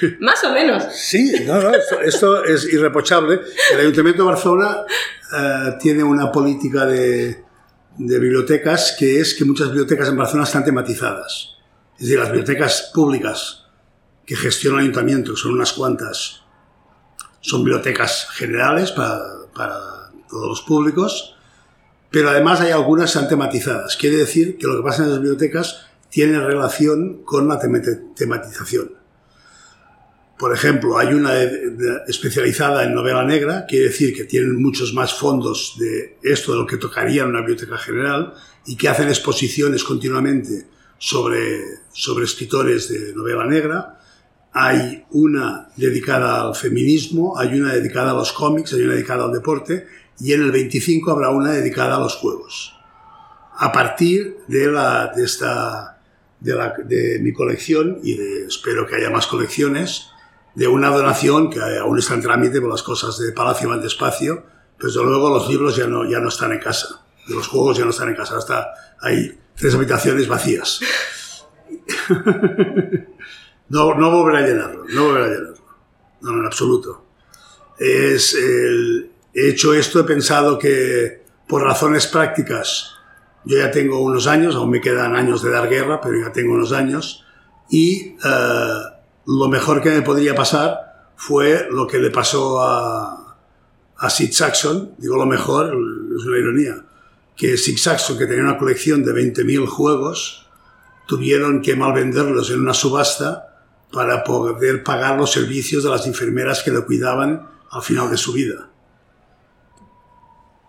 Más o menos. Sí, no, no, esto, es irreprochable. El ayuntamiento de Barcelona eh, tiene una política de, bibliotecas, que es que muchas bibliotecas en Barcelona están tematizadas. Es decir, las bibliotecas públicas que gestiona el ayuntamiento, son unas cuantas, son bibliotecas generales para todos los públicos, pero además hay algunas que están tematizadas. Quiere decir que lo que pasa en las bibliotecas tiene relación con la tematización. Por ejemplo, hay una especializada en novela negra, quiere decir que tienen muchos más fondos de esto de lo que tocaría en una biblioteca general y que hacen exposiciones continuamente sobre, sobre escritores de novela negra. Hay una dedicada al feminismo, hay una dedicada a los cómics, hay una dedicada al deporte y en el 25 habrá una dedicada a los juegos. A partir de, la, de, esta, de, mi colección y de, espero que haya más colecciones, de una donación que aún está en trámite por las cosas de Palacio van despacio, pues desde luego los libros ya no, ya no están en casa, los juegos ya no están en casa, hasta hay tres habitaciones vacías. no, no volveré a llenarlo, no volveré a llenarlo, no en absoluto. Es el, he hecho esto, he pensado que por razones prácticas, yo ya tengo unos años, aún me quedan años de dar guerra, pero ya tengo unos años, y eh, lo mejor que me podría pasar fue lo que le pasó a, a Sid Saxon, digo lo mejor, es una ironía, que Sid Saxon, que tenía una colección de 20.000 juegos, tuvieron que malvenderlos en una subasta para poder pagar los servicios de las enfermeras que lo cuidaban al final de su vida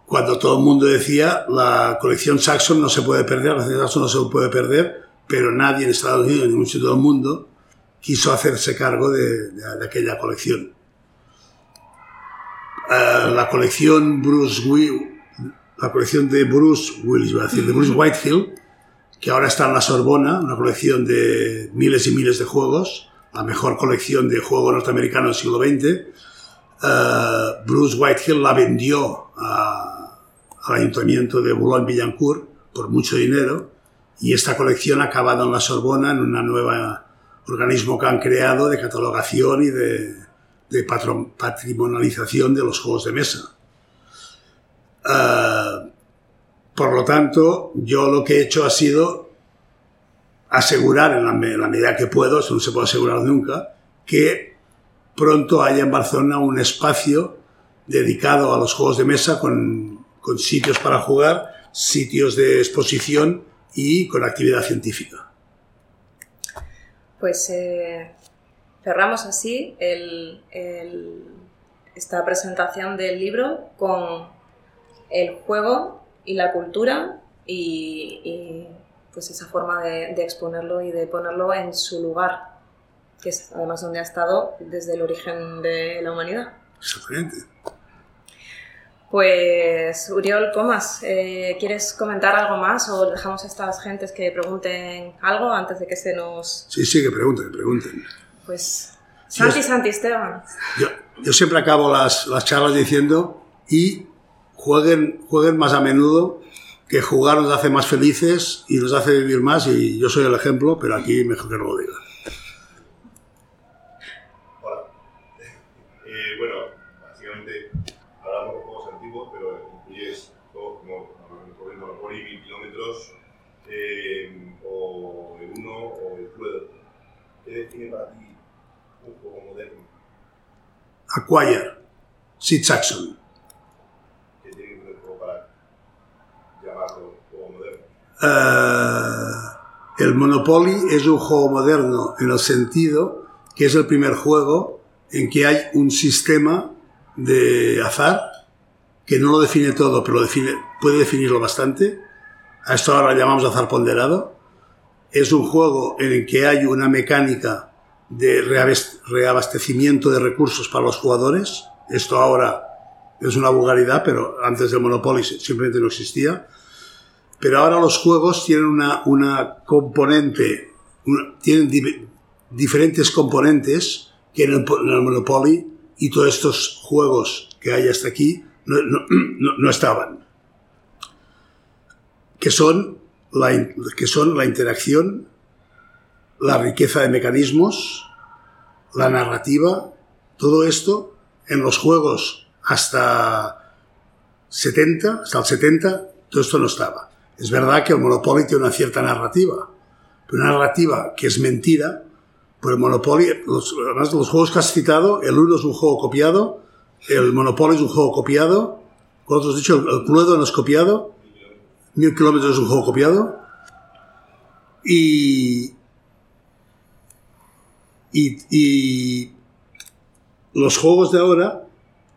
cuando todo el mundo decía la colección Saxon no se puede perder, la colección Saxon no se puede perder, pero nadie en Estados Unidos ni mucho todo el mundo quiso hacerse cargo de, de, aquella colección. Uh, la colección Bruce Will, la colección de Bruce Willis, a decir, de Bruce Whitehill, que ahora está en la Sorbona, una colección de miles y miles de juegos, la mejor colección de juego norteamericano del siglo XX. Uh, Bruce Whitehill la vendió a al Ayuntamiento de Boulogne-Billancourt por mucho dinero y esta colección ha acabado en la Sorbona en un nuevo organismo que han creado de catalogación y de, de patrimonialización de los juegos de mesa. Uh, por lo tanto, yo lo que he hecho ha sido asegurar en la, en la, medida que puedo, eso no se puede asegurar nunca, que pronto haya en Barcelona un espacio dedicado a los juegos de mesa con con sitios para jugar, sitios de exposición y con actividad científica. Pues eh, cerramos así el, esta presentación del libro con el juego y la cultura y, pues esa forma de, de, exponerlo y de ponerlo en su lugar, que es además donde ha estado desde el origen de la humanidad. Exactamente. Pues Uriol Comas, eh, ¿quieres comentar algo más o dejamos a estas gentes que pregunten algo antes de que se nos... Sí, sí, que pregunten, que pregunten. Pues Santi, Santi, Esteban. Yo, yo siempre acabo las, las, charlas diciendo y jueguen, jueguen más a menudo, que jugar nos hace más felices y nos hace vivir más y yo soy el ejemplo, pero aquí mejor que no lo diga. eh, o el uno o el Cluedo. ¿Qué define para ti un juego moderno? Acquire, Sid Saxon. ¿Qué tiene que ver juego para llamarlo juego moderno? Uh, el Monopoly es un juego moderno en el sentido que es el primer juego en que hay un sistema de azar que no lo define todo, pero lo define, puede definirlo bastante a esto ahora llamamos azar ponderado, es un juego en el que hay una mecánica de reabastecimiento de recursos para los jugadores. Esto ahora es una vulgaridad, pero antes del Monopoly simplemente no existía. Pero ahora los juegos tienen una, una componente, tienen diferentes componentes que en el, Monopoly y todos estos juegos que hay hasta aquí no, no estaban que son que son la interacción, la riqueza de mecanismos, la narrativa, todo esto en los juegos hasta 70, hasta el 70, todo esto no estaba. Es verdad que el Monopoly tiene una cierta narrativa, pero una narrativa que es mentira, por el Monopoly, además los juegos que has citado, el 1 es un juego copiado, el Monopoly es un juego copiado, como has dicho, el Cluedo no es copiado, Mil kilómetros es un juego copiado. Y, y, los juegos de ahora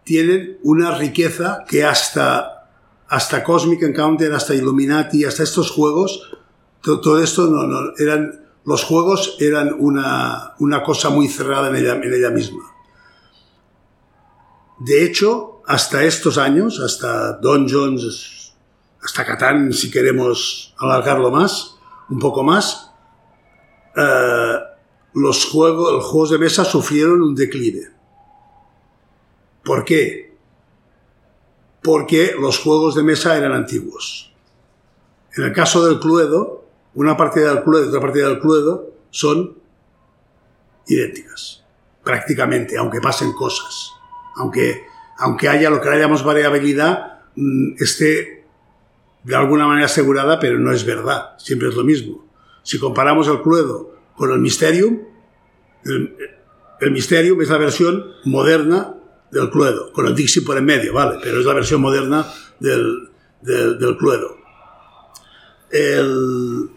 tienen una riqueza que hasta, hasta Cosmic Encounter, hasta Illuminati, hasta estos juegos, todo, todo esto no, no, eran, los juegos eran una, una cosa muy cerrada en ella, en ella misma. De hecho, hasta estos años, hasta Dungeons, hasta Catán, si queremos alargarlo más, un poco más, eh, los, juegos, de mesa sufrieron un declive. ¿Por qué? Porque los juegos de mesa eran antiguos. En el caso del Cluedo, una partida del Cluedo y otra partida del Cluedo son idénticas, prácticamente, aunque pasen cosas. Aunque, aunque haya lo que llamamos variabilidad, mm, esté de alguna manera asegurada, pero no es verdad, siempre es lo mismo. Si comparamos el Cluedo con el Mysterium, el, el Mysterium es la versión moderna del Cluedo, con el Dixie por en medio, ¿vale? Pero es la versión moderna del, del, del Cluedo. El,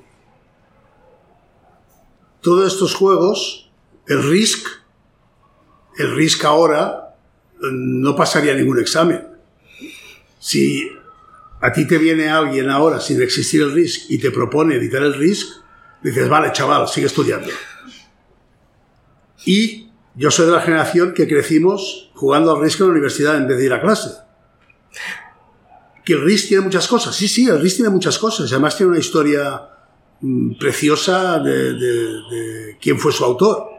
todos estos juegos, el Risk, el Risk ahora no pasaría ningún examen. Si a ti te viene alguien ahora sin existir el Risk y te propone editar el Risk, dices, vale, chaval, sigue estudiando. Y yo soy de la generación que crecimos jugando al Risk en la universidad en vez de ir a clase. Que el Risk tiene muchas cosas. Sí, sí, el Risk tiene muchas cosas. Además tiene una historia mm, preciosa de, de, de quién fue su autor.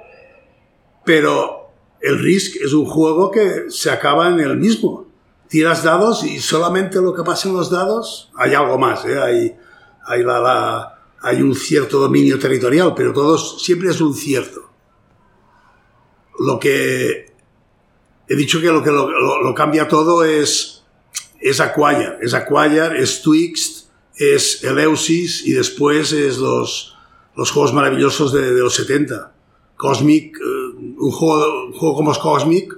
Pero el Risk es un juego que se acaba en el mismo. Tiras dados y solamente lo que pasa en los dados, hay algo más, ¿eh? hay, hay, un cierto dominio territorial, pero todos siempre es un cierto. Lo que he dicho que lo que lo, lo, cambia todo es, es Acquire, es Acquire, es Twixt, es Eleusis y después es los, los juegos maravillosos de, los 70. Cosmic, eh, un, juego, un como Cosmic,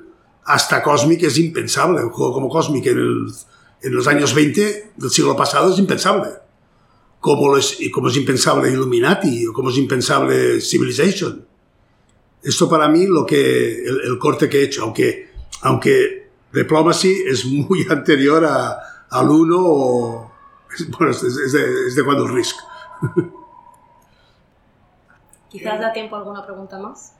hasta Cosmic es impensable. Un juego como Cosmic en, los años 20 del siglo pasado es impensable. Como es, impensable Illuminati o como es impensable Civilization. Esto para mí lo que el, corte que he hecho, aunque, aunque Diplomacy es muy anterior a, al 1 o... Bueno, es, es, de, es cuando el Risk. Quizás da tiempo a alguna pregunta más.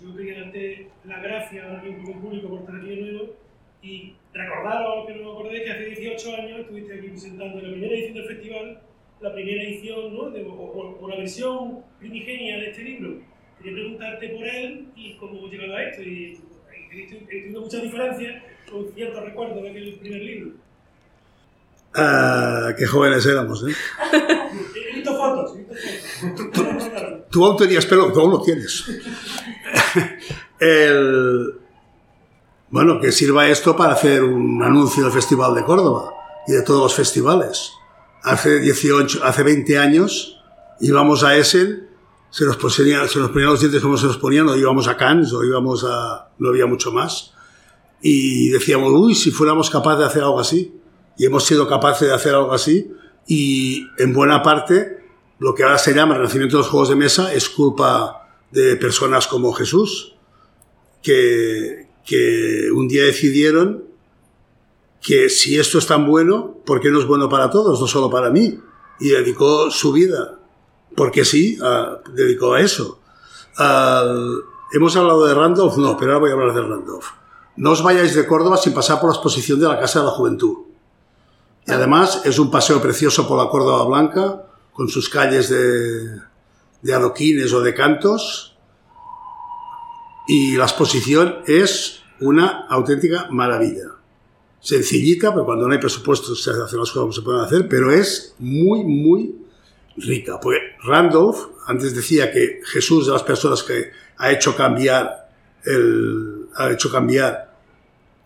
Yo quería darte las gracias al público por estar aquí de nuevo y recordaros que no me acordéis que hace 18 años estuviste aquí presentando la primera edición del festival, la primera edición, ¿no? De, o, o, o, la versión primigenia de este libro. Quería preguntarte por él y cómo llegado a esto. Y, he tenido muchas diferencias con ciertos recuerdos de aquel primer libro. Ah, qué jóvenes éramos, ¿eh? He visto fotos, he visto fotos. Tú aún tenías pelo, tú aún lo tienes. El... Bueno, que sirva esto para hacer un anuncio del Festival de Córdoba y de todos los festivales. Hace 18, hace 20 años íbamos a Essen, se nos, ponían, se nos ponían los dientes como se nos ponían, o íbamos a Cannes, o íbamos a... no había mucho más. Y decíamos, uy, si fuéramos capaces de hacer algo así. Y hemos sido capaces de hacer algo así. Y en buena parte, lo que ahora se llama el renacimiento de los juegos de mesa es culpa de personas como Jesús, que, que un día decidieron que si esto es tan bueno, ¿por qué no es bueno para todos, no solo para mí? Y dedicó su vida, porque sí, dedicó a eso. ¿Hemos hablado de Randolph? No, pero ahora voy a hablar de Randolph. No os vayáis de Córdoba sin pasar por la exposición de la Casa de la Juventud. Y además es un paseo precioso por la Córdoba Blanca, con sus calles de, de adoquines o de cantos. Y la exposición es una auténtica maravilla. Sencillita, pero cuando no hay presupuesto se hacen las cosas como se pueden hacer, pero es muy, muy rica. Porque Randolph antes decía que Jesús de las personas que ha hecho cambiar el, ha hecho cambiar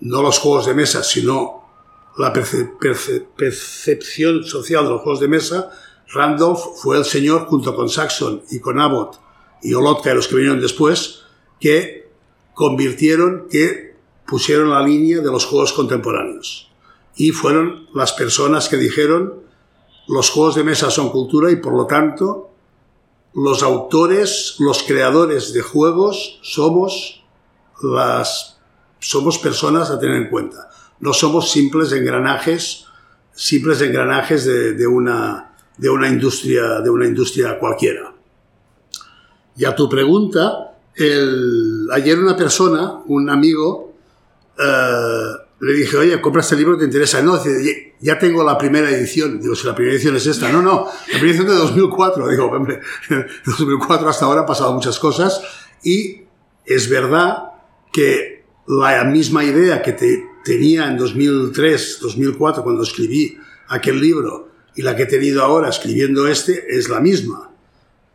no los juegos de mesa, sino la perce, perce, percepción social de los juegos de mesa, Randolph fue el señor, junto con Saxon y con Abbott y Olotka y los que vinieron después, que convirtieron, que pusieron la línea de los juegos contemporáneos. Y fueron las personas que dijeron, los juegos de mesa son cultura y por lo tanto, los autores, los creadores de juegos somos las somos personas a tener en cuenta. No somos simples engranajes, simples engranajes de, de una, de una industria, de una industria cualquiera. Y a tu pregunta, ayer una persona, un amigo, uh, le dije, oye, compra este libro, ¿te interesa? No, dice, ya tengo la primera edición. Digo, si la primera edición es esta. No, no, la primera edición de 2004. Digo, hombre, de 2004 hasta ahora han pasado muchas cosas y es verdad que la misma idea que te, tenía en 2003, 2004, cuando escribí aquel libro, y la que he tenido ahora escribiendo este, es la misma.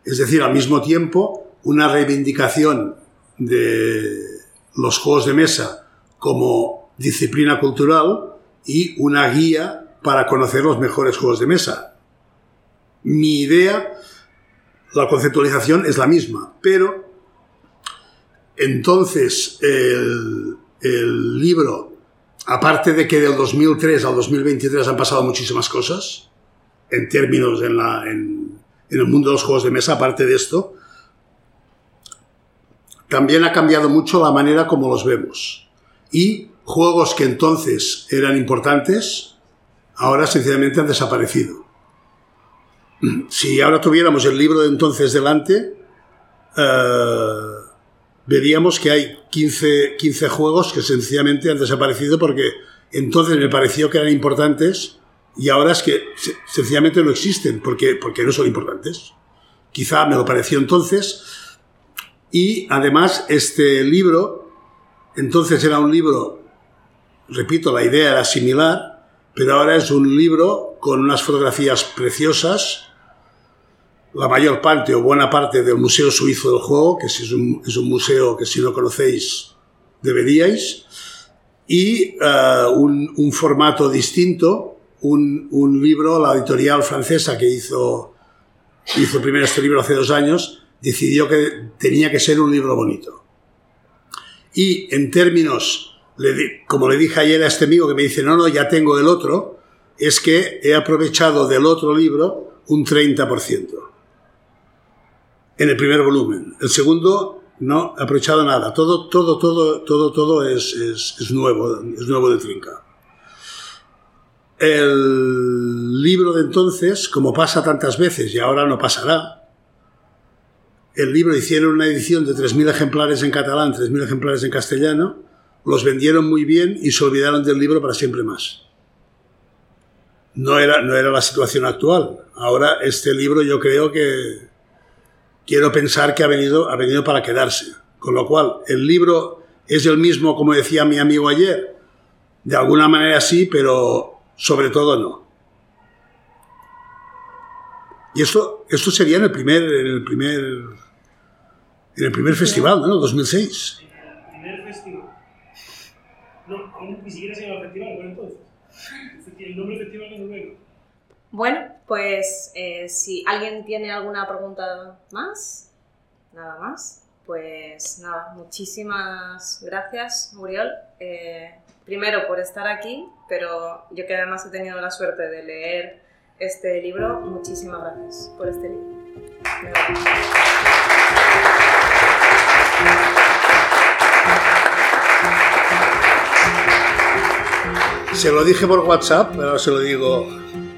Es decir, al mismo tiempo, una reivindicación de los juegos de mesa como disciplina cultural y una guía para conocer los mejores juegos de mesa. Mi idea, la conceptualización es la misma, pero entonces el, libro, aparte de que del 2003 al 2023 han pasado muchísimas cosas, en términos en, la, en, el mundo de los juegos de mesa, aparte de esto, también ha cambiado mucho la manera como los vemos. Y juegos que entonces eran importantes, ahora sencillamente han desaparecido. Si ahora tuviéramos el libro de entonces delante, eh, veríamos que hay 15, 15 juegos que sencillamente han desaparecido porque entonces me pareció que eran importantes y ahora es que se- sencillamente no existen porque, porque no son importantes. Quizá me lo pareció entonces. Y además este libro, entonces era un libro, repito, la idea era similar, pero ahora es un libro con unas fotografías preciosas, la mayor parte o buena parte del Museo Suizo del Juego, que es un, es un museo que si no conocéis deberíais, y eh, un, un formato distinto, un, libro, la editorial francesa que hizo, hizo primero este libro hace dos años, decidió que tenía que ser un libro bonito. Y en términos, como le dije ayer a este amigo que me dice, no, no, ya tengo el otro, es que he aprovechado del otro libro un 30% en el primer volumen. El segundo no he aprovechado nada. Todo, todo, todo, todo, todo es, es, es nuevo, es nuevo de trinca. El libro de entonces, como pasa tantas veces y ahora no pasará, el libro hicieron una edición de 3.000 ejemplares en catalán, 3.000 ejemplares en castellano, los vendieron muy bien y se olvidaron del libro para siempre más. No era, no era la situación actual. Ahora este libro yo creo que quiero pensar que ha venido, ha venido para quedarse. Con lo cual, el libro es el mismo, como decía mi amigo ayer. De alguna manera sí, pero sobre todo no. Y esto, esto sería en el primer, en el primer, en el primer festival, ¿no? 2006. El primer festival. No, aún ni siquiera se llama festival por entonces. El nombre festival es luego. Bueno, pues eh, si alguien tiene alguna pregunta más, nada más, pues nada, muchísimas gracias, Muriel. Eh, primero por estar aquí, pero yo que además he tenido la suerte de leer este libro, muchísimas gracias por este libro. Se lo dije por WhatsApp, pero ahora se lo digo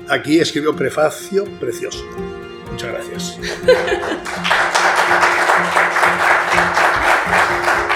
aquí. Escribió prefacio precioso. Muchas gracias.